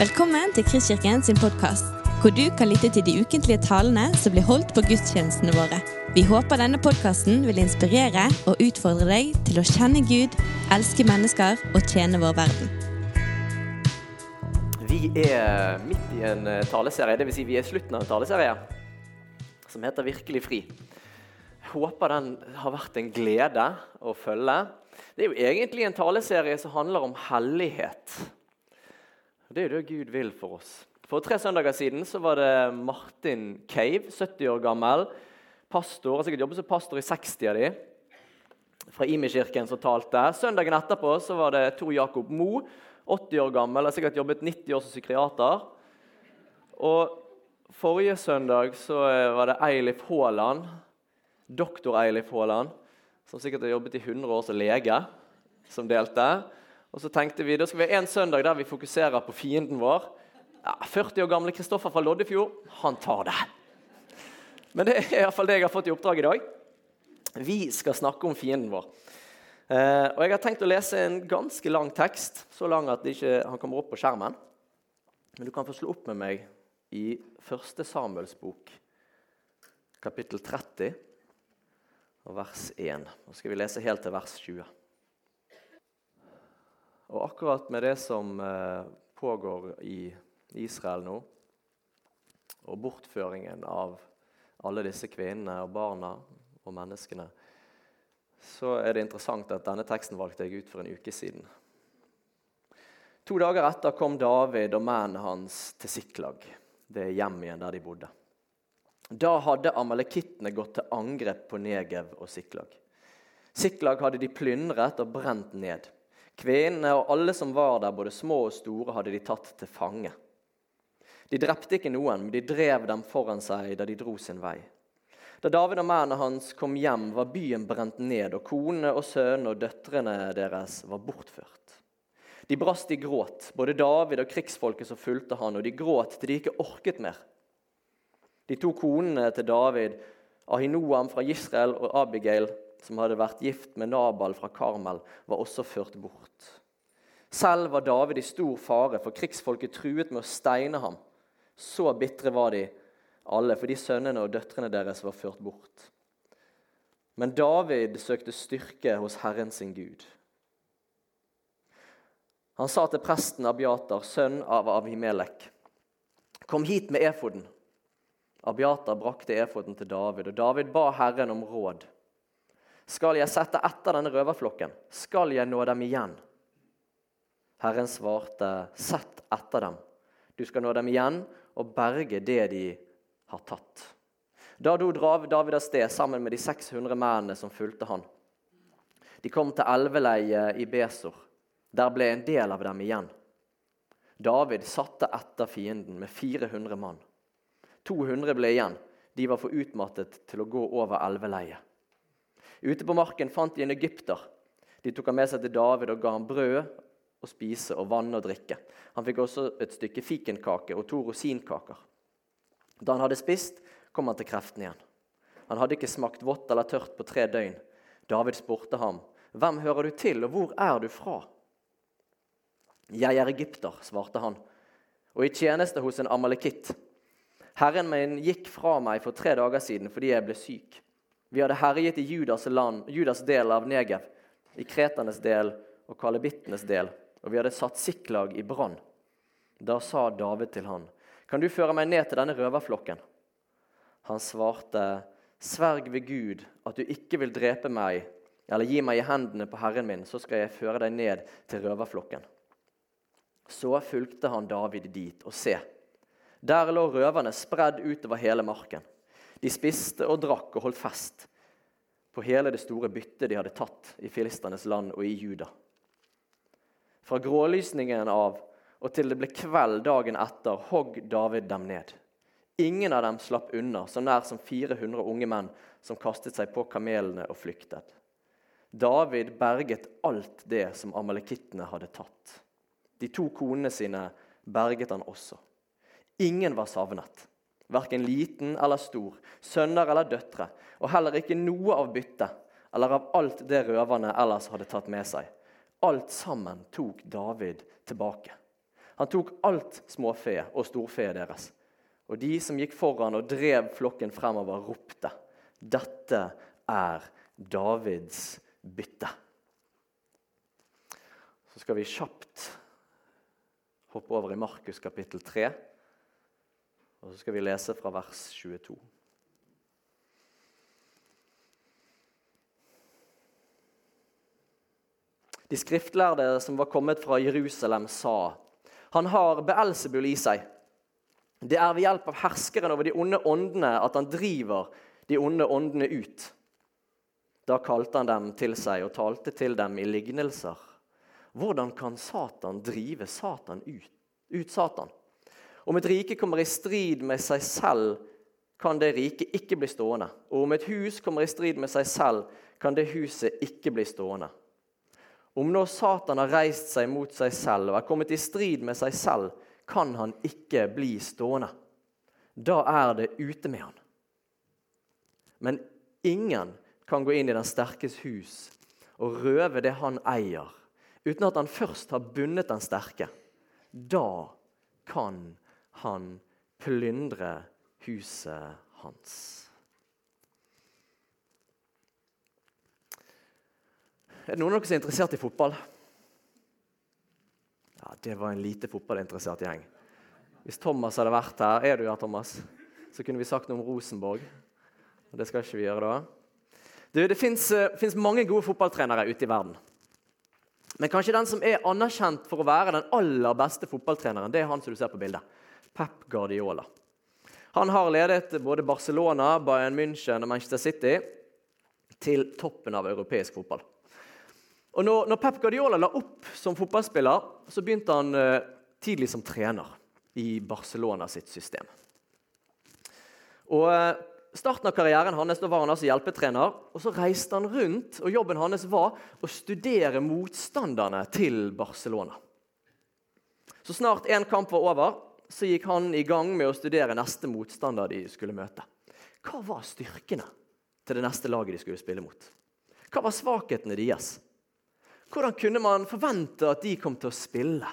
Velkommen til Kristkirken sin podkast, hvor du kan lytte til de ukentlige talene som blir holdt på gudstjenestene våre. Vi håper denne podkasten vil inspirere og utfordre deg til å kjenne Gud, elske mennesker og tjene vår verden. Vi er midt i en eh, taleserie, dvs. Si vi er slutten av en taleserie som heter Virkelig fri. Jeg håper den har vært en glede å følge. Det er jo egentlig en taleserie som handler om hellighet. Det er jo det Gud vil for oss. For tre søndager siden så var det Martin Cave, 70 år gammel, pastor, har sikkert jobbet som pastor i 60 av de, fra Imi-kirken som talte. Søndagen etterpå så var det Tor Jakob Mo, 80 år gammel, har sikkert jobbet 90 år som psykiater. Og forrige søndag så var det Eilif Haaland, doktor Eilif Haaland, som sikkert har jobbet i 100 år som lege, som delte. Og så tenkte vi da skal vi ha en søndag der vi fokuserer på fienden vår. Ja, 40 år gamle Kristoffer fra Loddefjord, han tar det. Men det er iallfall det jeg har fått i oppdrag i dag. Vi skal snakke om fienden vår. Eh, og Jeg har tenkt å lese en ganske lang tekst, så lang at ikke, han kommer opp på skjermen. Men du kan få slå opp med meg i 1. Samuels bok, kapittel 30, og vers 1. Nå skal vi lese helt til vers 20. Og akkurat med det som eh, pågår i Israel nå, og bortføringen av alle disse kvinnene og barna og menneskene, så er det interessant at denne teksten valgte jeg ut for en uke siden. To dager etter kom David og mennene hans til Siklag, det hjem igjen der de bodde. Da hadde amalekittene gått til angrep på Negev og Siklag. Siklag hadde de plyndret og brent ned. Kvinnene og alle som var der, både små og store, hadde de tatt til fange. De drepte ikke noen, men de drev dem foran seg da de dro sin vei. Da David og mennene hans kom hjem, var byen brent ned, og konene og sønnene og døtrene deres var bortført. De brast i gråt, både David og krigsfolket som fulgte han, og de gråt til de ikke orket mer. De to konene til David, Ahinoam fra Israel og Abigail, som hadde vært gift med Nabal fra Karmel, var også ført bort. Selv var David i stor fare, for krigsfolket truet med å steine ham. Så bitre var de alle, fordi sønnene og døtrene deres var ført bort. Men David søkte styrke hos Herren sin Gud. Han sa til presten Abiatar, sønn av Avimelek, kom hit med efoden. Abiatar brakte efoden til David, og David ba Herren om råd. Skal jeg sette etter denne røverflokken? Skal jeg nå dem igjen? Herren svarte, sett etter dem. Du skal nå dem igjen og berge det de har tatt. Da dro David av sted sammen med de 600 mennene som fulgte han. De kom til elveleiet i Besor. Der ble en del av dem igjen. David satte etter fienden med 400 mann. 200 ble igjen. De var for utmattet til å gå over elveleiet. Ute på marken fant de en egypter. De tok ham med seg til David og ga ham brød å spise og vann å drikke. Han fikk også et stykke fikenkake og to rosinkaker. Da han hadde spist, kom han til kreften igjen. Han hadde ikke smakt vått eller tørt på tre døgn. David spurte ham, 'Hvem hører du til, og hvor er du fra?' 'Jeg er egypter', svarte han, 'og i tjeneste hos en amalekitt.' 'Herren min gikk fra meg for tre dager siden fordi jeg ble syk.' Vi hadde herjet i Judas, land, Judas del av Negev, i kretenes del og kalebittenes del, og vi hadde satt Siklag i brann. Da sa David til han, Kan du føre meg ned til denne røverflokken? Han svarte, Sverg ved Gud at du ikke vil drepe meg eller gi meg i hendene på herren min, så skal jeg føre deg ned til røverflokken. Så fulgte han David dit, og se, der lå røverne spredd utover hele marken. De spiste og drakk og holdt fest på hele det store byttet de hadde tatt i filisternes land og i Juda. Fra grålysningen av og til det ble kveld dagen etter, hogg David dem ned. Ingen av dem slapp unna, så nær som 400 unge menn som kastet seg på kamelene og flyktet. David berget alt det som amalekittene hadde tatt. De to konene sine berget han også. Ingen var savnet verken liten eller stor, sønner eller døtre, og heller ikke noe av byttet eller av alt det røverne ellers hadde tatt med seg. Alt sammen tok David tilbake. Han tok alt småfe og storfe deres. Og de som gikk foran og drev flokken fremover, ropte. Dette er Davids bytte. Så skal vi kjapt hoppe over i Markus kapittel 3. Og så skal vi lese fra vers 22. De skriftlærde som var kommet fra Jerusalem, sa han har Beelzebul i seg. Det er ved hjelp av herskeren over de onde åndene at han driver de onde åndene ut. Da kalte han dem til seg og talte til dem i lignelser. Hvordan kan Satan drive Satan ut? ut Satan? Om et rike kommer i strid med seg selv, kan det riket ikke bli stående. Og om et hus kommer i strid med seg selv, kan det huset ikke bli stående. Om nå Satan har reist seg mot seg selv og er kommet i strid med seg selv, kan han ikke bli stående. Da er det ute med han. Men ingen kan gå inn i den sterkes hus og røve det han eier, uten at han først har bundet den sterke. Da kan han plyndre huset hans. Er det noen av dere som er interessert i fotball? Ja, Det var en lite fotballinteressert gjeng. Hvis Thomas hadde vært her Er du her, Thomas? Så kunne vi sagt noe om Rosenborg. Og Det skal ikke vi gjøre da. Du, det fins uh, mange gode fotballtrenere ute i verden. Men kanskje den som er anerkjent for å være den aller beste fotballtreneren, det er han som du ser på bildet. Pep Guardiola. Han har ledet både Barcelona, Bayern München og Manchester City til toppen av europeisk fotball. Og når, Pep Guardiola la opp som fotballspiller, så begynte han uh, tidlig som trener i Barcelona sitt system. Og uh, starten av karrieren hans da var han altså hjelpetrener. og Så reiste han rundt, og jobben hans var å studere motstanderne til Barcelona. Så snart én kamp var over, så gikk han i gang med å studere neste motstander de skulle møte. Hva var styrkene til det neste laget de skulle spille mot? Hva var svakhetene deres? Hvordan kunne man forvente at de kom til å spille?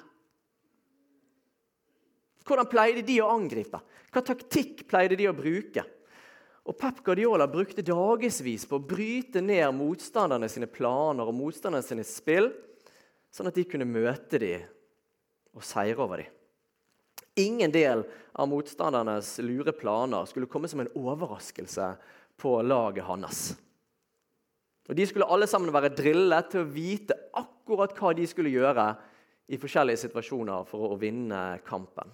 Hvordan pleide de å angripe? Hva taktikk pleide de å bruke? Og Pep Guardiola brukte dagevis på å bryte ned motstanderne sine planer og motstanderne sine spill, sånn at de kunne møte dem og seire over dem. Ingen del av motstandernes lure planer skulle komme som en overraskelse på laget hans. Og De skulle alle sammen være drillet til å vite akkurat hva de skulle gjøre i forskjellige situasjoner for å vinne kampen.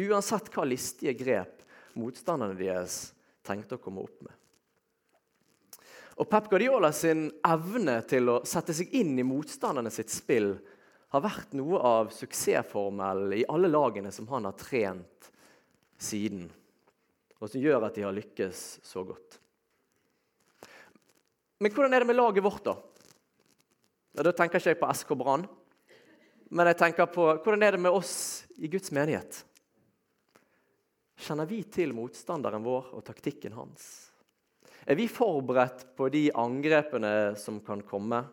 Uansett hva listige grep motstanderne deres tenkte å komme opp med. Og Pep Guardiola sin evne til å sette seg inn i motstanderne sitt spill har vært noe av suksessformelen i alle lagene som han har trent siden, og som gjør at de har lykkes så godt. Men hvordan er det med laget vårt, da? Ja, da tenker ikke jeg på SK Brann. Men jeg tenker på hvordan er det med oss i Guds menighet? Kjenner vi til motstanderen vår og taktikken hans? Er vi forberedt på de angrepene som kan komme?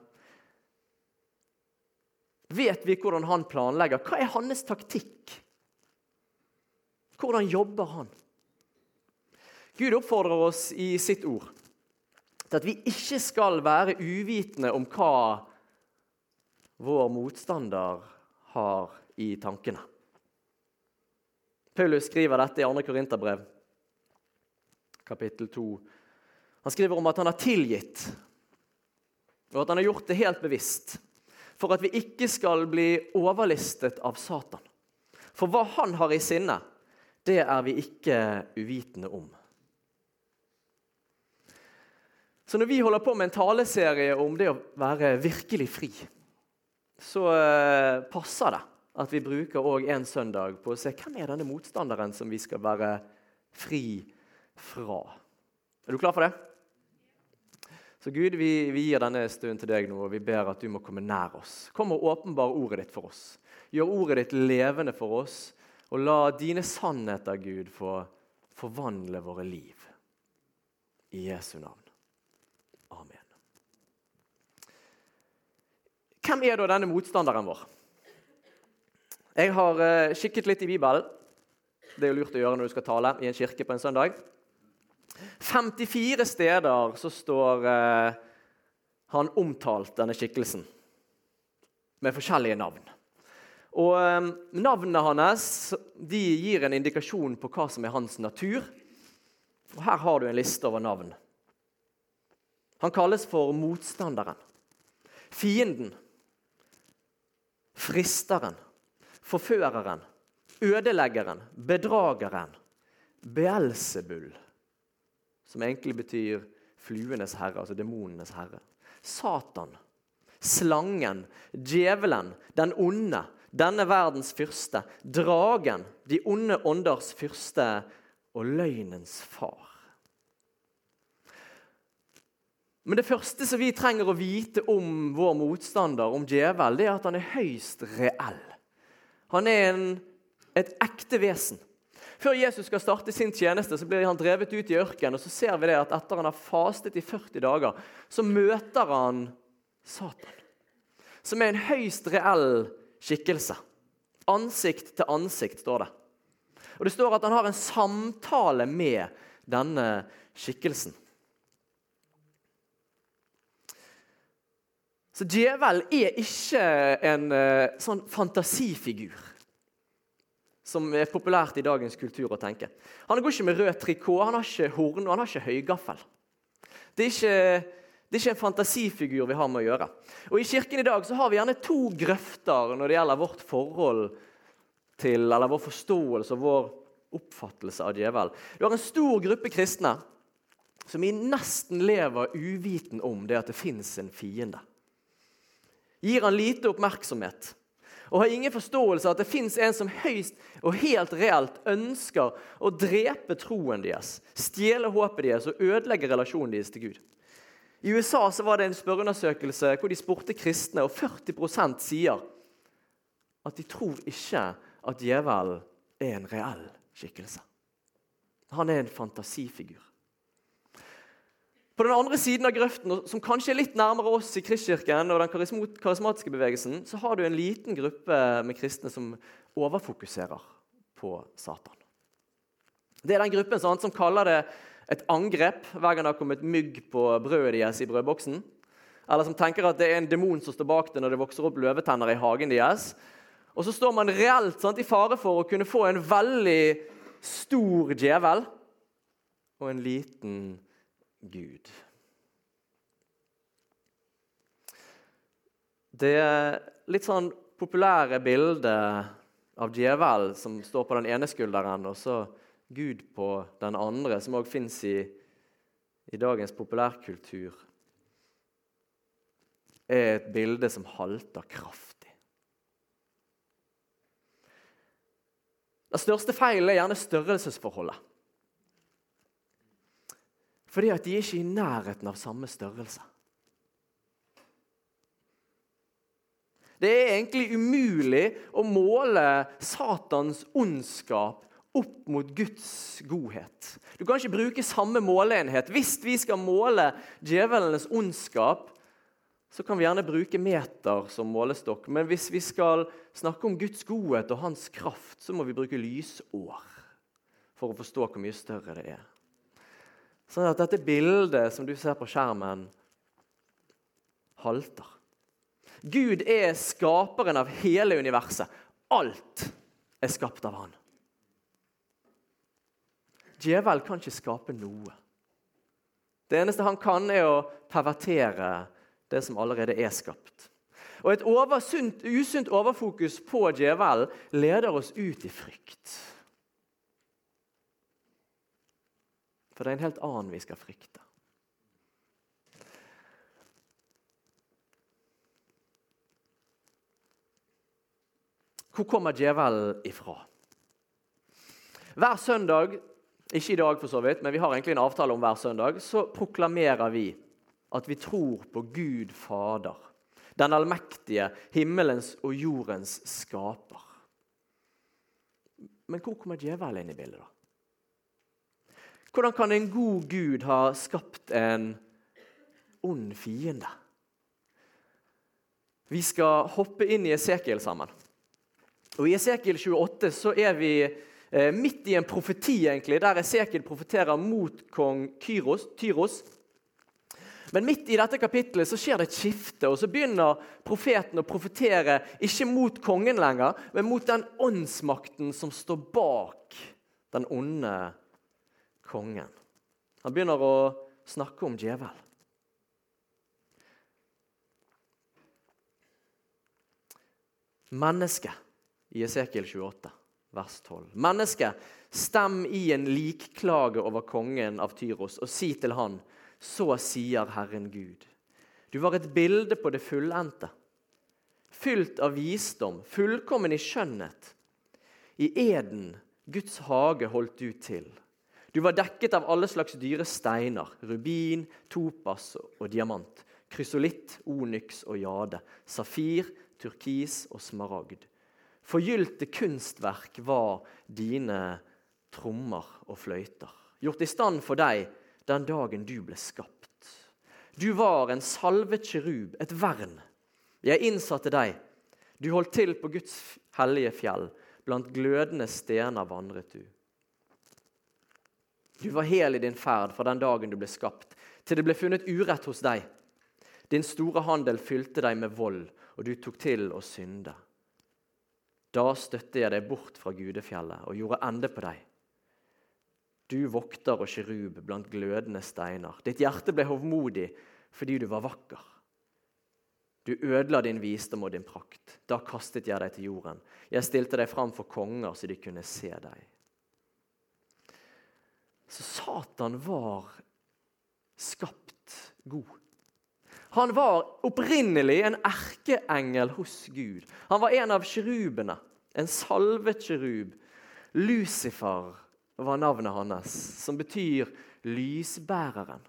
Vet vi hvordan han planlegger? Hva er hans taktikk? Hvordan jobber han? Gud oppfordrer oss i sitt ord til at vi ikke skal være uvitende om hva vår motstander har i tankene. Paulus skriver dette i 2. Korinterbrev, kapittel 2. Han skriver om at han har tilgitt, og at han har gjort det helt bevisst. For at vi ikke skal bli overlistet av Satan. For hva han har i sinne, det er vi ikke uvitende om. Så når vi holder på med en taleserie om det å være virkelig fri, så eh, passer det at vi bruker òg en søndag på å se hvem er denne motstanderen som vi skal være fri fra. Er du klar for det? Så Gud, vi, vi gir denne stunden til deg nå, og vi ber at du må komme nær oss. Kom og åpenbar ordet ditt for oss. Gjør ordet ditt levende for oss, og la dine sannheter, Gud, få forvandle våre liv. I Jesu navn. Amen. Hvem er da denne motstanderen vår? Jeg har uh, kikket litt i Bibelen. Det er jo lurt å gjøre når du skal tale i en kirke på en søndag. 54 steder så står eh, han omtalt, denne skikkelsen, med forskjellige navn. Og eh, Navnene hans de gir en indikasjon på hva som er hans natur. Og Her har du en liste over navn. Han kalles for motstanderen, fienden, fristeren, forføreren, ødeleggeren, bedrageren, Beelzebul, som egentlig betyr fluenes herre, altså demonenes herre. Satan, slangen, djevelen, den onde, denne verdens fyrste, dragen, de onde ånders fyrste og løgnens far. Men det første som vi trenger å vite om vår motstander, om djevel, det er at han er høyst reell. Han er en, et ekte vesen. Før Jesus skal starte sin tjeneste, så blir han drevet ut i ørkenen. og så ser vi det at Etter han har fastet i 40 dager, så møter han Satan. Som er en høyst reell skikkelse. Ansikt til ansikt, står det. Og Det står at han har en samtale med denne skikkelsen. Så djevelen er ikke en uh, sånn fantasifigur som er populært i dagens kultur å tenke. Han går ikke med rød trikot, han har ikke horn og han har ikke høygaffel. Det er ikke, det er ikke en fantasifigur vi har med å gjøre. Og I kirken i dag så har vi gjerne to grøfter når det gjelder vårt forhold til, eller vår forståelse og vår oppfattelse av djevel. Vi har en stor gruppe kristne som i nesten lever uviten om det at det fins en fiende gir han lite oppmerksomhet og har ingen forståelse av at det fins en som høyst og helt reelt ønsker å drepe troen deres, stjele håpet deres og ødelegge relasjonen deres til Gud. I USA så var det en spørreundersøkelse hvor de spurte kristne, og 40% sier at de tror ikke at djevelen er en reell skikkelse. Han er en fantasifigur. På den andre siden av grøften, som kanskje er litt nærmere oss i Kristkirken og den karismatiske bevegelsen, så har du en liten gruppe med kristne som overfokuserer på Satan. Det er den gruppen sant, som kaller det et angrep hver gang det har kommet mygg på brødet deres i brødboksen. Eller som tenker at det er en demon som står bak det når det vokser opp løvetenner i hagen deres. Og så står man reelt sant, i fare for å kunne få en veldig stor djevel og en liten Gud. Det litt sånn populære bildet av djevel som står på den ene skulderen, og så Gud på den andre, som òg fins i, i dagens populærkultur, er et bilde som halter kraftig. Den største feilen er gjerne størrelsesforholdet. Fordi at de er ikke i nærheten av samme størrelse. Det er egentlig umulig å måle Satans ondskap opp mot Guds godhet. Du kan ikke bruke samme måleenhet. Hvis vi skal måle djevelenes ondskap, så kan vi gjerne bruke meter som målestokk. Men hvis vi skal snakke om Guds godhet og hans kraft, så må vi bruke lysår for å forstå hvor mye større det er. Sånn at dette bildet som du ser på skjermen, halter. Gud er skaperen av hele universet. Alt er skapt av han. Djevel kan ikke skape noe. Det eneste han kan, er å pervertere det som allerede er skapt. Og Et oversunt, usunt overfokus på djevelen leder oss ut i frykt. For det er en helt annen vi skal frykte. Hvor kommer djevelen ifra? Hver søndag, ikke i dag for så vidt, men vi har egentlig en avtale om hver søndag, så proklamerer vi at vi tror på Gud Fader, den allmektige, himmelens og jordens skaper. Men hvor kommer djevelen inn i bildet, da? Hvordan kan en god Gud ha skapt en ond fiende? Vi skal hoppe inn i Esekiel sammen. Og I Esekiel 28 så er vi eh, midt i en profeti egentlig, der Esekiel profeterer mot kong Kyros, Tyros. Men midt i dette kapittelet så skjer det et skifte, og så begynner profeten å profetere ikke mot kongen lenger, men mot den åndsmakten som står bak den onde kongen. Han begynner å snakke om djevel. Menneske i Esekiel 28, vers 12. Menneske, stem i en likklage over kongen av Tyros og si til han, så sier Herren Gud. Du var et bilde på det fullendte, fylt av visdom, fullkommen i skjønnhet. I eden, Guds hage, holdt du til. Du var dekket av alle slags dyre steiner, rubin, topas og diamant, krysolitt, onyx og jade, safir, turkis og smaragd. Forgylte kunstverk var dine trommer og fløyter, gjort i stand for deg den dagen du ble skapt. Du var en salvet kirub, et vern. Jeg innsatte deg. Du holdt til på Guds hellige fjell. Blant glødende stener vandret du. Du var hel i din ferd fra den dagen du ble skapt, til det ble funnet urett hos deg. Din store handel fylte deg med vold, og du tok til å synde. Da støtte jeg deg bort fra gudefjellet og gjorde ende på deg. Du vokter og kirub blant glødende steiner. Ditt hjerte ble hovmodig fordi du var vakker. Du ødela din visdom og din prakt. Da kastet jeg deg til jorden. Jeg stilte deg fram for konger, så de kunne se deg. Så Satan var skapt god. Han var opprinnelig en erkeengel hos Gud. Han var en av kirubene, en salvet kirub. Lucifer var navnet hans, som betyr lysbæreren,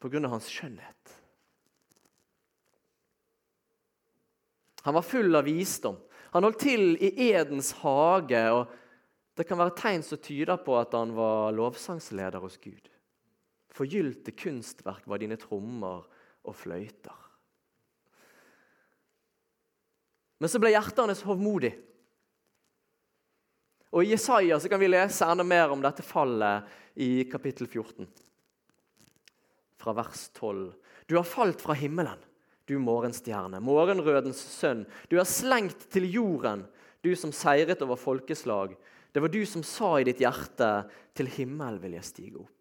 på grunn av hans skjønnhet. Han var full av visdom. Han holdt til i Edens hage. og Det kan være tegn som tyder på at han var lovsangsleder hos Gud. Forgylte kunstverk var dine trommer og fløyter. Men så ble hjertet hans hovmodig. Og I Jesaja så kan vi lese enda mer om dette fallet i kapittel 14, fra vers 12. Du har falt fra himmelen, du morgenstjerne, morgenrødens sønn. Du er slengt til jorden, du som seiret over folkeslag. Det var du som sa i ditt hjerte, til himmel vil jeg stige opp.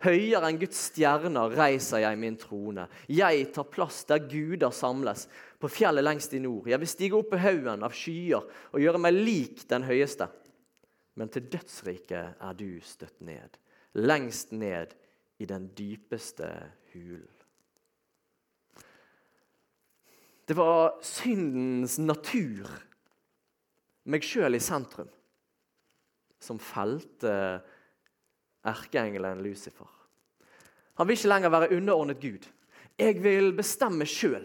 Høyere enn Guds stjerner reiser jeg min trone. Jeg tar plass der guder samles, på fjellet lengst i nord. Jeg vil stige opp på haugen av skyer og gjøre meg lik den høyeste. Men til dødsriket er du støtt ned, lengst ned i den dypeste hulen. Det var syndens natur, meg sjøl i sentrum, som felte erkeengelen Lucifer. Han vil ikke lenger være underordnet Gud. Jeg vil bestemme sjøl.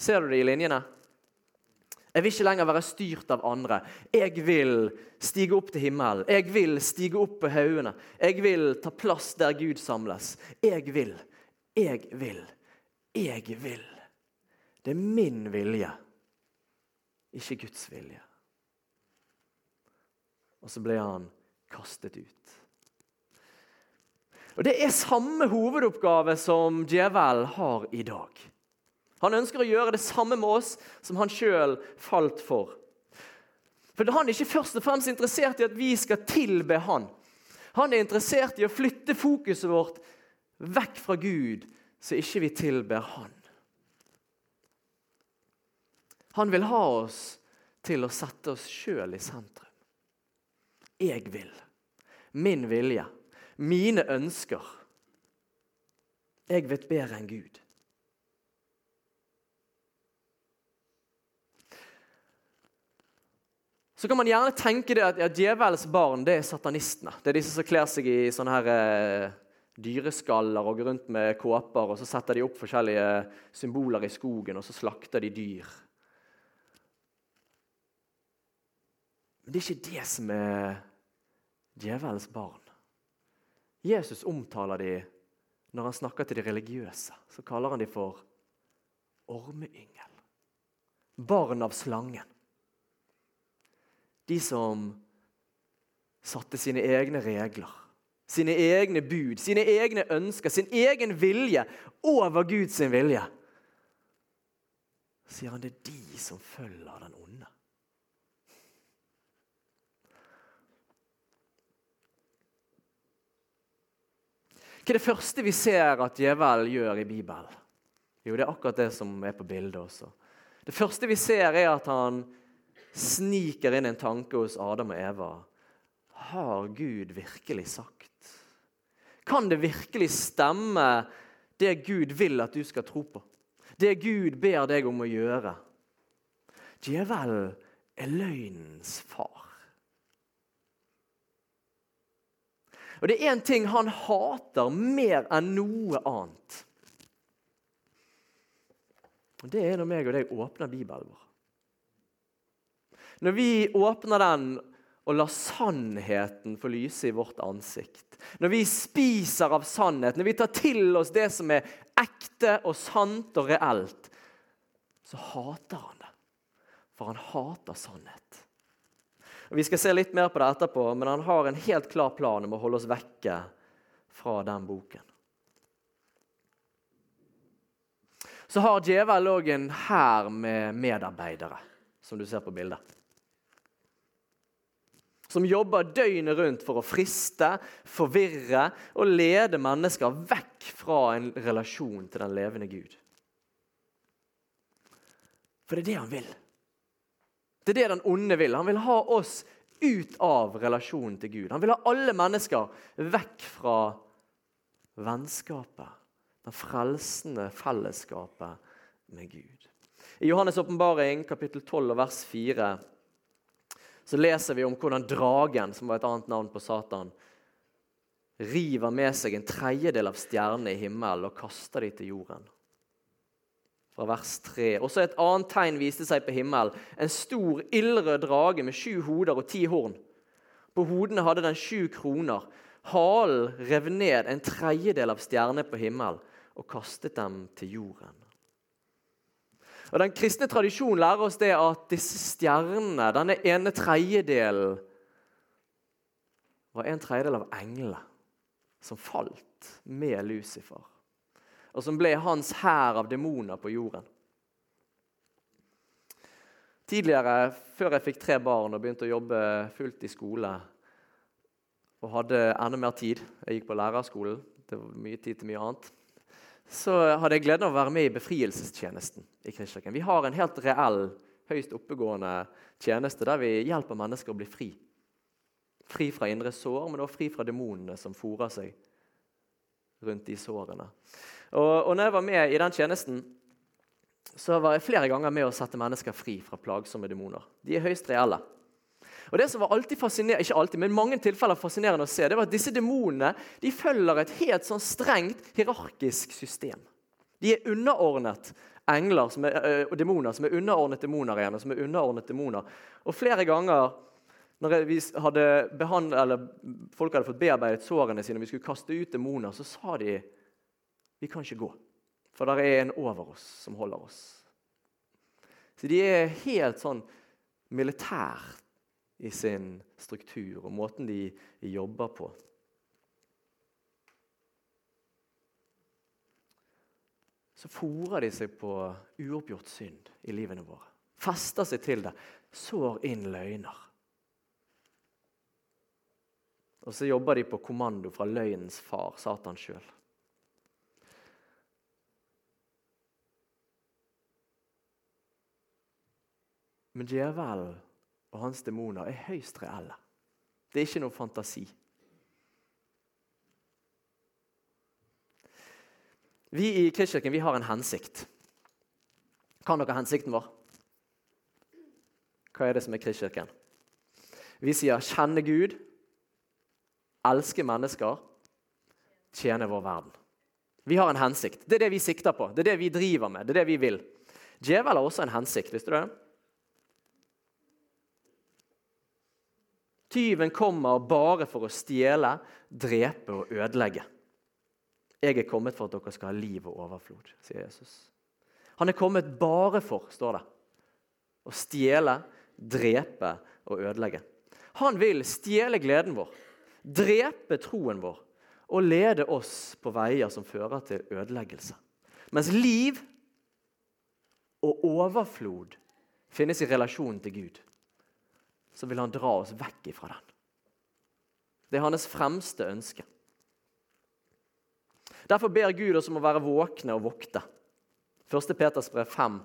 Ser du det i linjene? Jeg vil ikke lenger være styrt av andre. Jeg vil stige opp til himmelen. Jeg vil stige opp på haugene. Jeg vil ta plass der Gud samles. Jeg vil, jeg vil, jeg vil. Det er min vilje, ikke Guds vilje. Og så ble han kastet ut. Og Det er samme hovedoppgave som djevelen har i dag. Han ønsker å gjøre det samme med oss som han sjøl falt for. For Han er ikke først og fremst interessert i at vi skal tilbe han. Han er interessert i å flytte fokuset vårt vekk fra Gud, så ikke vi tilber han. Han vil ha oss til å sette oss sjøl i sentrum. Jeg vil. Min vilje mine ønsker. Jeg vet bedre enn Gud. Så kan man gjerne tenke det at ja, djevelens barn det er satanistene. Det er disse som kler seg i sånne her eh, dyreskaller og går rundt med kåper. og Så setter de opp forskjellige symboler i skogen, og så slakter de dyr. Men det er ikke det som er djevelens barn. Jesus omtaler de når han snakker til de religiøse. Så kaller han de for ormeyngel. barn av slangen. De som satte sine egne regler, sine egne bud, sine egne ønsker, sin egen vilje over Guds vilje. Sier han det er de som følger den onde. Hva er det første vi ser at djevelen gjør i Bibelen? Jo, det er akkurat det som er på bildet også. Det første vi ser, er at han sniker inn en tanke hos Adam og Eva. Har Gud virkelig sagt? Kan det virkelig stemme, det Gud vil at du skal tro på? Det Gud ber deg om å gjøre? Djevelen er løgnens far. Og Det er én ting han hater mer enn noe annet. Og Det er når meg og deg åpner Bibelen vår. Når vi åpner den og lar sannheten få lyse i vårt ansikt. Når vi spiser av sannhet, når vi tar til oss det som er ekte og sant og reelt, så hater han det. For han hater sannhet. Vi skal se litt mer på det etterpå, men han har en helt klar plan om å holde oss vekke fra den boken. Så har djevel òg en hær med medarbeidere, som du ser på bildet. Som jobber døgnet rundt for å friste, forvirre og lede mennesker vekk fra en relasjon til den levende Gud. For det er det han vil. Det er det den onde vil. Han vil ha oss ut av relasjonen til Gud. Han vil ha alle mennesker vekk fra vennskapet, det frelsende fellesskapet med Gud. I Johannes' åpenbaring, kapittel 12, vers 4, så leser vi om hvordan dragen, som var et annet navn på Satan, river med seg en tredjedel av stjernene i himmelen og kaster dem til jorden fra vers 3. Også et annet tegn viste seg på himmelen. En stor, ildrød drage med sju hoder og ti horn. På hodene hadde den sju kroner. Halen rev ned en tredjedel av stjernene på himmelen og kastet dem til jorden. Og Den kristne tradisjonen lærer oss det at disse stjernene, denne ene tredjedelen, var en tredjedel av englene som falt med Lucifer og som ble hans hær av demoner på jorden. Tidligere, før jeg fikk tre barn og begynte å jobbe fullt i skole, og hadde enda mer tid Jeg gikk på lærerskolen, det var mye tid til mye annet. Så hadde jeg gleden av å være med i befrielsestjenesten i Kristkirken. Vi har en helt reell, høyst oppegående tjeneste der vi hjelper mennesker å bli fri. Fri fra indre sår, men også fri fra demonene som fòrer seg rundt de sårene. Og, og når jeg var med i den tjenesten, så var jeg flere ganger med å sette mennesker fri fra plagsomme demoner. De er høyst reelle. Og det som var alltid fascinerende, ikke alltid, men mange tilfeller fascinerende å se, det var at disse demonene de følger et helt sånn strengt hierarkisk system. De er underordnet engler som er, og demoner som er underordnet demoner igjen. og som er underordnet demoner. Og flere ganger når hadde eller folk hadde fått bearbeidet sårene sine og vi skulle kaste ut demoner, så sa de vi kan ikke gå, for det er en over oss som holder oss. Så de er helt sånn militære i sin struktur og måten de jobber på. Så fòrer de seg på uoppgjort synd i livene våre. Fester seg til det. Sår inn løgner. Og så jobber de på kommando fra løgnens far, Satan sjøl. Men djevelen og hans demoner er høyst reelle. Det er ikke noe fantasi. Vi i Kristkirken vi har en hensikt. Kan dere hensikten vår? Hva er det som er Kristkirken? Vi sier 'kjenne Gud', 'elske mennesker', 'tjene vår verden'. Vi har en hensikt. Det er det vi sikter på. Det er det vi driver med. det er det vi vil. Djevel har også en hensikt. visste du det? Tyven kommer bare for å stjele, drepe og ødelegge. Jeg er kommet for at dere skal ha liv og overflod, sier Jesus. Han er kommet bare for, står det, Å stjele, drepe og ødelegge. Han vil stjele gleden vår, drepe troen vår og lede oss på veier som fører til ødeleggelse. Mens liv og overflod finnes i relasjonen til Gud, så vil han dra oss vekk ifra den. Det er hans fremste ønske. Derfor ber Gud oss om å være våkne og vokte. 1. Peters brev 5,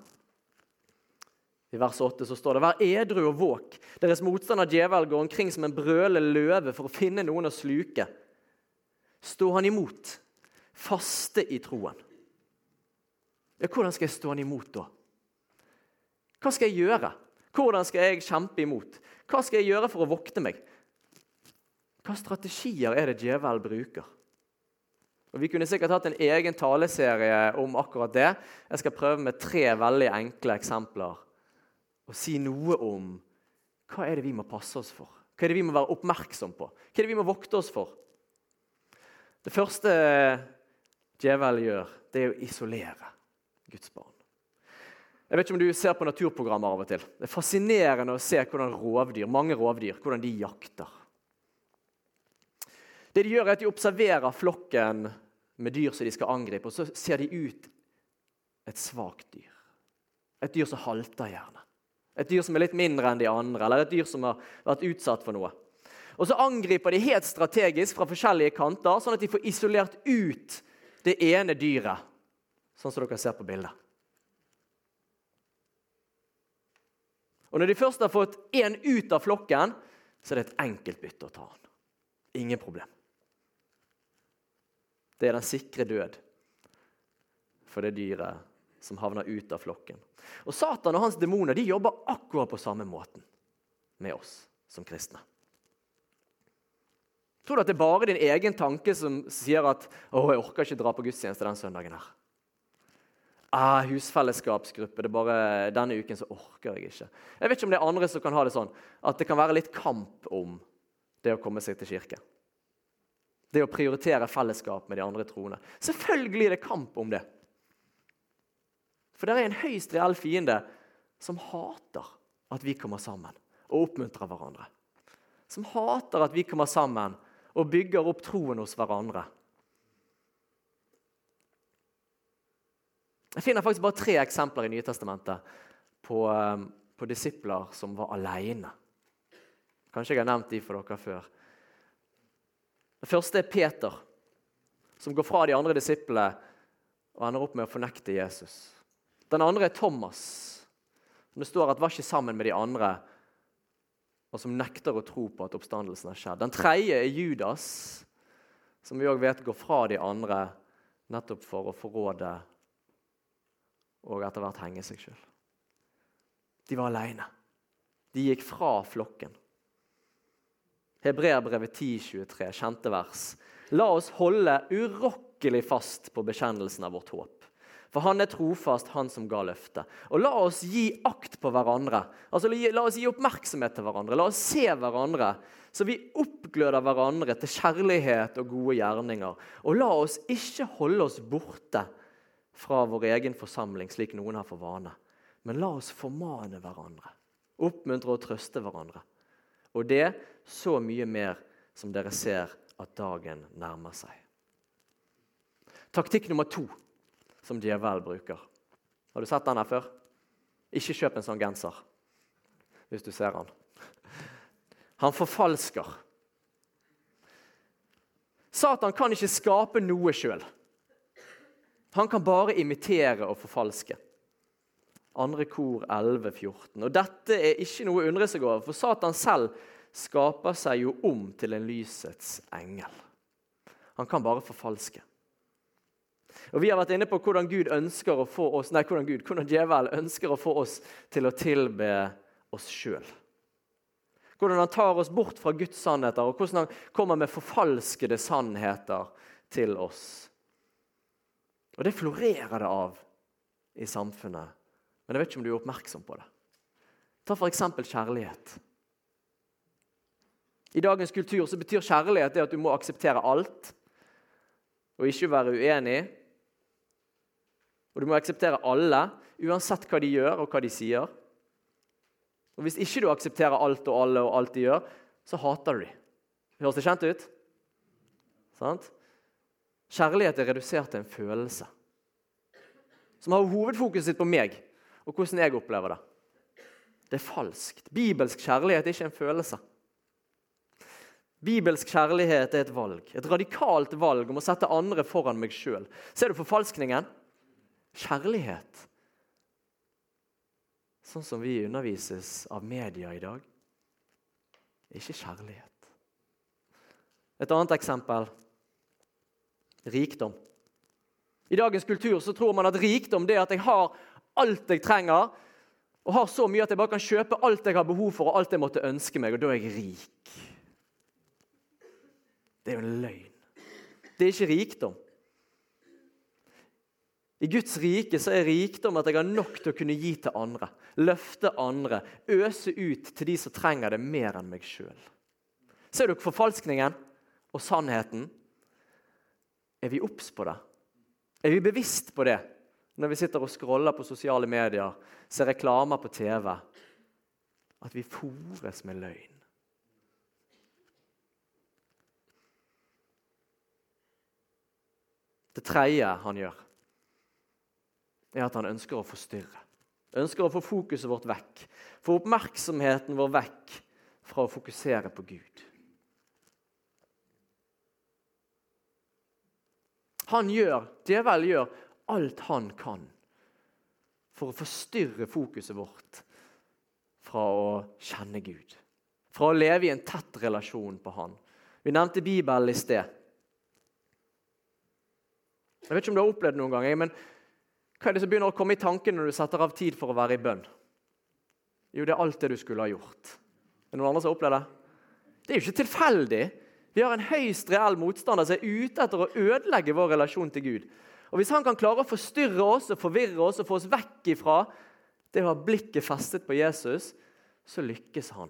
i vers 8 så står det Vær edru og våk. Deres motstander djevel går omkring som en brølende løve for å finne noen å sluke. Stå han imot, faste i troen. Ja, hvordan skal jeg stå han imot da? Hva skal jeg gjøre? Hvordan skal jeg kjempe imot? Hva skal jeg gjøre for å vokte meg? Hva strategier er det djevel bruker? Og Vi kunne sikkert hatt en egen taleserie om akkurat det. Jeg skal prøve med tre veldig enkle eksempler og si noe om hva er det vi må passe oss for. Hva er det vi må være oppmerksom på? Hva er det vi må vokte oss for? Det første djevel gjør, det er å isolere Guds barn. Jeg vet ikke om du ser på naturprogrammer av og til. Det er fascinerende å se hvordan rovdyr, mange rovdyr hvordan de jakter. Det De gjør er at de observerer flokken med dyr som de skal angripe, og så ser de ut et svakt dyr. Et dyr som halter gjerne. Et dyr som er litt mindre enn de andre, eller et dyr som har vært utsatt for noe. Og Så angriper de helt strategisk fra forskjellige kanter, sånn at de får isolert ut det ene dyret, sånn som dere ser på bildet. Og Når de først har fått én ut av flokken, så er det et enkelt bytte å ta han. Ingen problem. Det er den sikre død for det dyret som havner ut av flokken. Og Satan og hans demoner de jobber akkurat på samme måten med oss som kristne. Tror du at det er bare din egen tanke som sier at 'Å, jeg orker ikke dra på gudstjeneste den søndagen her'? Ah, husfellesskapsgruppe. det er bare Denne uken så orker jeg ikke. Jeg vet ikke om det er andre som kan ha det sånn at det kan være litt kamp om det å komme seg til kirke. Det å prioritere fellesskap med de andre troende. Selvfølgelig er det kamp om det. For det er en høyst reell fiende som hater at vi kommer sammen og oppmuntrer hverandre. Som hater at vi kommer sammen og bygger opp troen hos hverandre. Jeg finner faktisk bare tre eksempler i Nytestamentet på, eh, på disipler som var alene. Kanskje jeg har nevnt de for dere før. Det første er Peter, som går fra de andre disiplene og ender opp med å fornekte Jesus. Den andre er Thomas, som det står at var ikke sammen med de andre, og som nekter å tro på at oppstandelsen har skjedd. Den tredje er Judas, som vi òg vet går fra de andre nettopp for å forråde og etter hvert henge seg sjøl. De var aleine. De gikk fra flokken. Hebreerbrevet 10,23, kjente vers. La oss holde urokkelig fast på bekjennelsen av vårt håp. For han er trofast, han som ga løftet. Og la oss gi akt på hverandre. Altså, La oss gi oppmerksomhet til hverandre. La oss se hverandre, så vi oppgløder hverandre til kjærlighet og gode gjerninger. Og la oss ikke holde oss borte fra vår egen forsamling, slik noen har for vane. Men la oss formane hverandre, oppmuntre og trøste hverandre. Og det så mye mer som dere ser at dagen nærmer seg. Taktikk nummer to som djevel bruker. Har du sett den her før? Ikke kjøp en sånn genser hvis du ser han. Han forfalsker. Satan kan ikke skape noe sjøl. Han kan bare imitere og forfalske. Andre kor 11, 14. Og Dette er ikke noe å undre seg over, for Satan selv skaper seg jo om til en lysets engel. Han kan bare forfalske. Og Vi har vært inne på hvordan Gud ønsker å få oss, nei, hvordan Gud, hvordan djevel ønsker å få oss til å tilbe oss sjøl. Hvordan han tar oss bort fra Guds sannheter, og hvordan han kommer med forfalskede sannheter til oss. Og Det florerer det av i samfunnet, men jeg vet ikke om du er oppmerksom på det. Ta f.eks. kjærlighet. I dagens kultur så betyr kjærlighet det at du må akseptere alt og ikke være uenig. Og du må akseptere alle, uansett hva de gjør og hva de sier. Og Hvis ikke du aksepterer alt og alle og alt de gjør, så hater du dem. Høres det kjent ut? Sant? Kjærlighet er redusert til en følelse som har hovedfokuset sitt på meg og hvordan jeg opplever det. Det er falskt. Bibelsk kjærlighet er ikke en følelse. Bibelsk kjærlighet er et valg, et radikalt valg om å sette andre foran meg sjøl. Ser du forfalskningen? Kjærlighet, sånn som vi undervises av media i dag, ikke kjærlighet. Et annet eksempel rikdom. I dagens kultur så tror man at rikdom det er at jeg har alt jeg trenger, og har så mye at jeg bare kan kjøpe alt jeg har behov for, og alt jeg måtte ønske meg, og da er jeg rik. Det er jo en løgn. Det er ikke rikdom. I Guds rike så er rikdom at jeg har nok til å kunne gi til andre. Løfte andre. Øse ut til de som trenger det mer enn meg sjøl. Ser dere forfalskningen og sannheten? Er vi obs på det? Er vi bevisst på det når vi sitter og scroller på sosiale medier, ser reklamer på TV? At vi fòres med løgn. Det tredje han gjør, er at han ønsker å forstyrre. Ønsker å få fokuset vårt vekk. Få oppmerksomheten vår vekk fra å fokusere på Gud. Han gjør, Djevelen gjør alt han kan for å forstyrre fokuset vårt fra å kjenne Gud. Fra å leve i en tett relasjon på Han. Vi nevnte Bibelen i sted. Jeg vet ikke om du har opplevd det noen gang, men hva er det som begynner å komme i tanken når du setter av tid for å være i bønn? Jo, det er alt det du skulle ha gjort. Er det noen andre som har opplevd det? Det er jo ikke tilfeldig. Vi har en høyst reell motstander som er ute etter å ødelegge vår relasjon til Gud. Og Hvis han kan klare å forstyrre oss og forvirre oss og få oss vekk ifra det å ha blikket festet på Jesus, så lykkes han.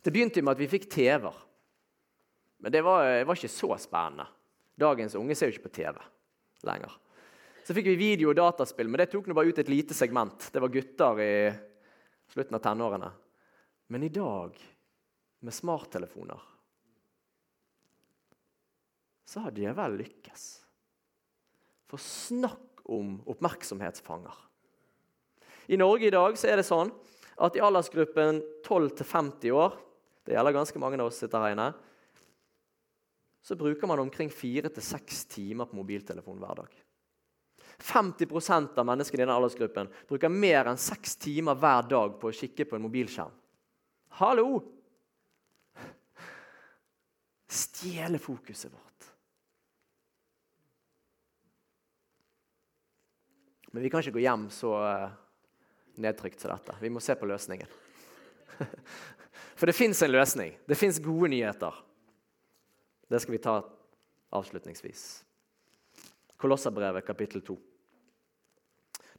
Det begynte med at vi fikk TV-er. Men det var, var, ikke så spennende. Dagens unge ser jo ikke på TV lenger. Så fikk vi video og dataspill, men det tok nå bare ut et lite segment. Det var gutter i slutten av tenårene. Men i dag, med smarttelefoner, så har djevelen lykkes. For snakk om oppmerksomhetsfanger. I Norge i dag så er det sånn at i aldersgruppen 12-50 år det gjelder ganske mange av oss sitter her inne, så bruker man omkring 4-6 timer på mobiltelefon hver dag. 50% av menneskene i denne aldersgruppen bruker mer enn 6 timer hver dag på å kikke på en mobilskjerm. Hallo! Stjeler fokuset vårt. Men vi kan ikke gå hjem så eh, nedtrykt som dette. Vi må se på løsningen. For det fins en løsning. Det fins gode nyheter. Det skal vi ta avslutningsvis. Kolosserbrevet kapittel 2.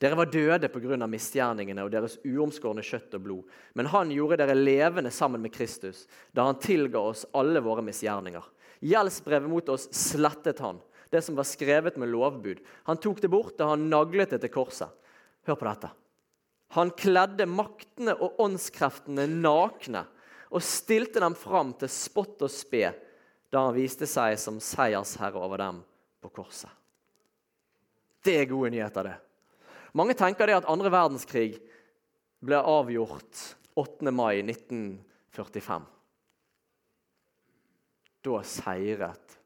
Dere var døde pga. misgjerningene og deres uomskårne kjøtt og blod. Men han gjorde dere levende sammen med Kristus da han tilga oss alle våre misgjerninger. Gjeldsbrevet mot oss slettet han, det som var skrevet med lovbud. Han tok det bort da han naglet det til korset. Hør på dette. Han kledde maktene og åndskreftene nakne og stilte dem fram til spott og spe da han viste seg som seiersherre over dem på korset. Det er gode nyheter, det. Mange tenker det at andre verdenskrig ble avgjort 8. mai 1945. Da seiret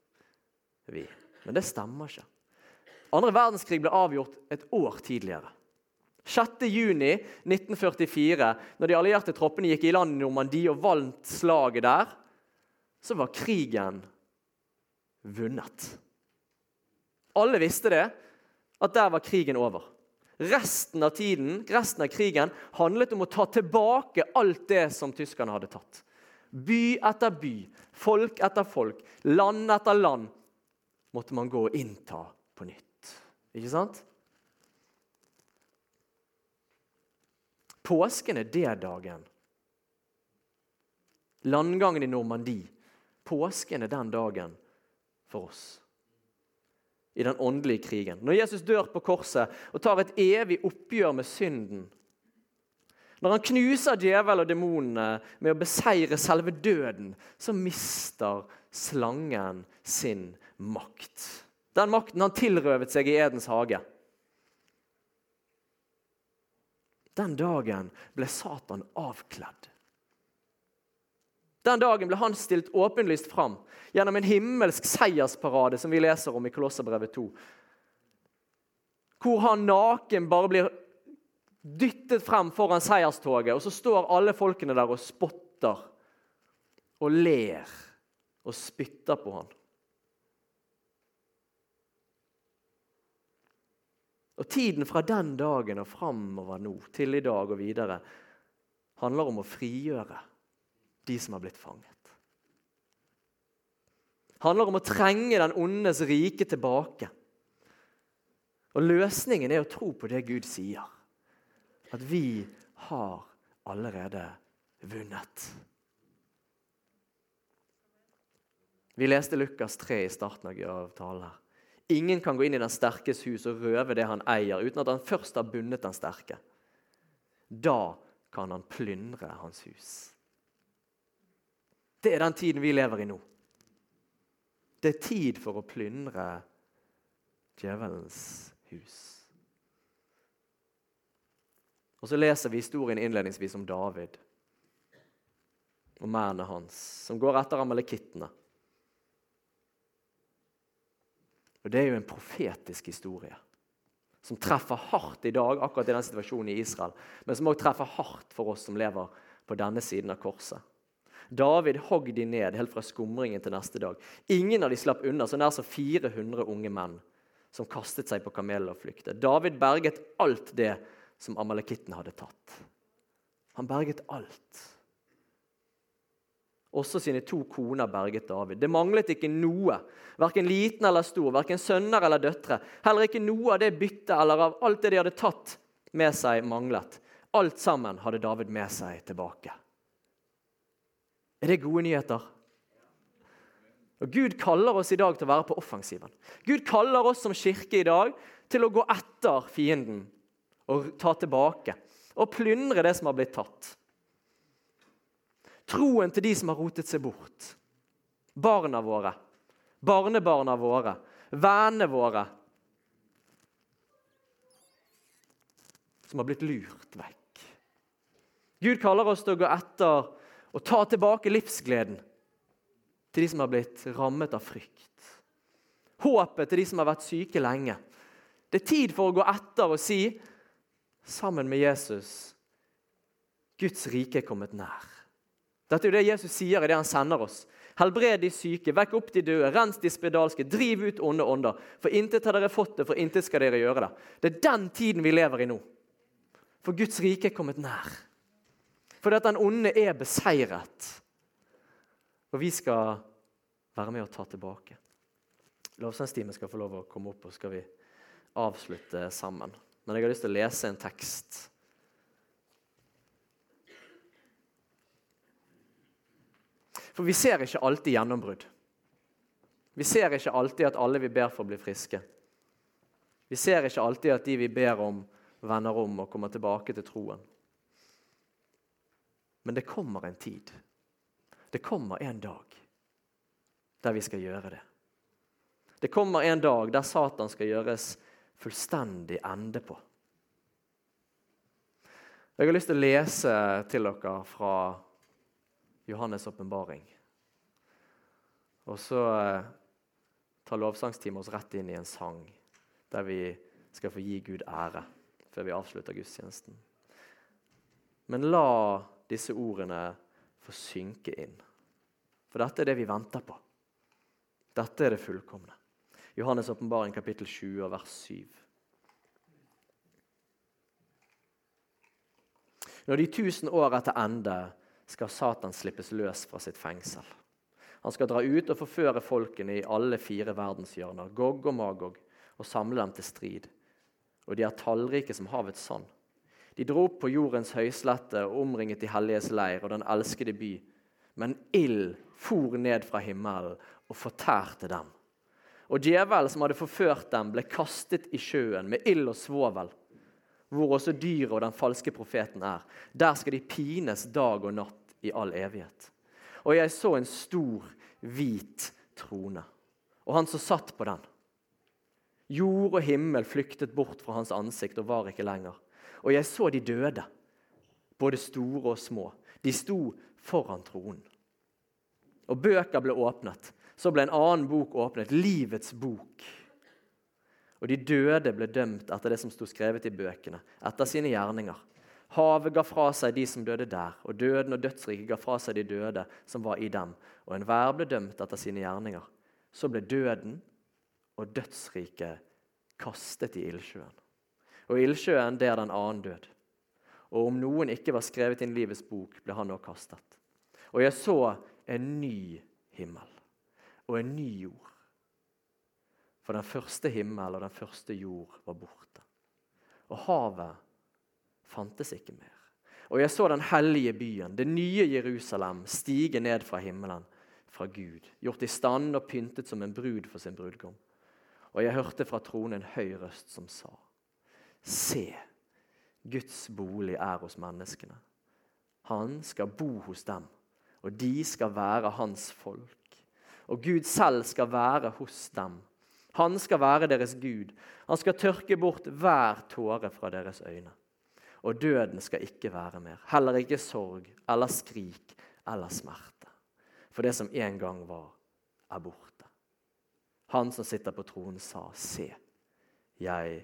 vi. Men det stemmer ikke. Andre verdenskrig ble avgjort et år tidligere. 6.6.1944, når de allierte troppene gikk i land i Normandie og vant slaget der, så var krigen vunnet. Alle visste det, at der var krigen over. Resten av tiden, resten av krigen handlet om å ta tilbake alt det som tyskerne hadde tatt. By etter by, folk etter folk, land etter land måtte man gå og innta på nytt. Ikke sant? Påsken er det dagen. Landgangen i Normandie. Påsken er den dagen for oss. I den åndelige krigen. Når Jesus dør på korset og tar et evig oppgjør med synden. Når han knuser djevel og demonene med å beseire selve døden, så mister slangen sin makt. Den makten han tilrøvet seg i Edens hage. Den dagen ble Satan avkledd. Den dagen ble han stilt åpenlyst fram gjennom en himmelsk seiersparade som vi leser om i Kolosserbrevet 2. Hvor han naken bare blir dyttet frem foran seierstoget, og så står alle folkene der og spotter og ler og spytter på han. Og Tiden fra den dagen og framover nå, til i dag og videre, handler om å frigjøre de som har blitt fanget. Det handler om å trenge den ondes rike tilbake. Og Løsningen er å tro på det Gud sier. At vi har allerede vunnet. Vi leste Lukas 3 i starten av talen. her. Ingen kan gå inn i den sterkes hus og røve det han eier, uten at han først har bundet den sterke. Da kan han plyndre hans hus. Det er den tiden vi lever i nå. Det er tid for å plyndre djevelens hus. Og Så leser vi historien innledningsvis om David og mennene hans, som går etter amalekittene. Og Det er jo en profetisk historie som treffer hardt i dag, akkurat i den situasjonen i Israel, men som også treffer hardt for oss som lever på denne siden av korset. David hogg de ned helt fra skumringen til neste dag. Ingen av de slapp unna, så nær som 400 unge menn som kastet seg på kamelen og flykte. David berget alt det som amalekitten hadde tatt. Han berget alt. Også sine to koner berget David. Det manglet ikke noe, verken liten eller stor, verken sønner eller døtre. Heller ikke noe av det byttet eller av alt det de hadde tatt med seg, manglet. Alt sammen hadde David med seg tilbake. Er det gode nyheter? Og Gud kaller oss i dag til å være på offensiven. Gud kaller oss som kirke i dag til å gå etter fienden og ta tilbake. Og plyndre det som har blitt tatt. Troen til de som har rotet seg bort. Barna våre, barnebarna våre, vennene våre. Som har blitt lurt vekk. Gud kaller oss til å gå etter og ta tilbake livsgleden til de som har blitt rammet av frykt. Håpet til de som har vært syke lenge. Det er tid for å gå etter og si, sammen med Jesus, Guds rike er kommet nær. Dette er jo det Jesus sier i det han sender oss. Helbred de syke, vekk opp de døde, rens de spedalske, driv ut onde ånder. For intet har dere fått det, for intet skal dere gjøre det. Det er den tiden vi lever i nå. For Guds rike er kommet nær. Fordi at den onde er beseiret. Og vi skal være med å ta tilbake. Lovsangstimen skal få lov å komme opp, og skal vi avslutte sammen. Men jeg har lyst til å lese en tekst For vi ser ikke alltid gjennombrudd. Vi ser ikke alltid at alle vi ber for, blir friske. Vi ser ikke alltid at de vi ber om, vender om og kommer tilbake til troen. Men det kommer en tid. Det kommer en dag der vi skal gjøre det. Det kommer en dag der Satan skal gjøres fullstendig ende på. Jeg har lyst til å lese til dere fra Johannes' åpenbaring. Og så eh, tar lovsangsteamet oss rett inn i en sang der vi skal få gi Gud ære før vi avslutter gudstjenesten. Men la disse ordene få synke inn. For dette er det vi venter på. Dette er det fullkomne. Johannes' åpenbaring kapittel 20 vers 7. Når de tusen år etter ende skal Satan slippes løs fra sitt fengsel. Han skal dra ut og forføre folkene i alle fire verdenshjørner, Gog og Magog, og samle dem til strid. Og de er tallrike som havets sand. De dro opp på jordens høyslette og omringet de helliges leir og den elskede by. Men ild for ned fra himmelen og fortærte dem. Og djevelen som hadde forført dem, ble kastet i sjøen med ild og svovel, hvor også dyret og den falske profeten er. Der skal de pines dag og natt i all evighet. Og jeg så en stor, hvit trone, og han som satt på den. Jord og himmel flyktet bort fra hans ansikt og var ikke lenger. Og jeg så de døde, både store og små. De sto foran tronen. Og bøker ble åpnet. Så ble en annen bok åpnet, livets bok. Og de døde ble dømt etter det som sto skrevet i bøkene, etter sine gjerninger. Havet ga fra seg de som døde der, og døden og dødsriket ga fra seg de døde som var i dem. Og enhver ble dømt etter sine gjerninger. Så ble døden og dødsriket kastet i ildsjøen. Og ildsjøen, det er den annen død. Og om noen ikke var skrevet inn livets bok, ble han nå kastet. Og jeg så en ny himmel og en ny jord. For den første himmel og den første jord var borte. Og havet fantes ikke mer. Og jeg så den hellige byen, det nye Jerusalem, stige ned fra himmelen, fra Gud, gjort i stand og pyntet som en brud for sin brudgom. Og jeg hørte fra tronen en høy røst som sa, Se, Guds bolig er hos menneskene. Han skal bo hos dem, og de skal være hans folk og Gud selv skal være hos dem. Han skal være deres Gud. Han skal tørke bort hver tåre fra deres øyne. Og døden skal ikke være mer. Heller ikke sorg eller skrik eller smerte. For det som en gang var, er borte. Han som sitter på tronen, sa, Se, jeg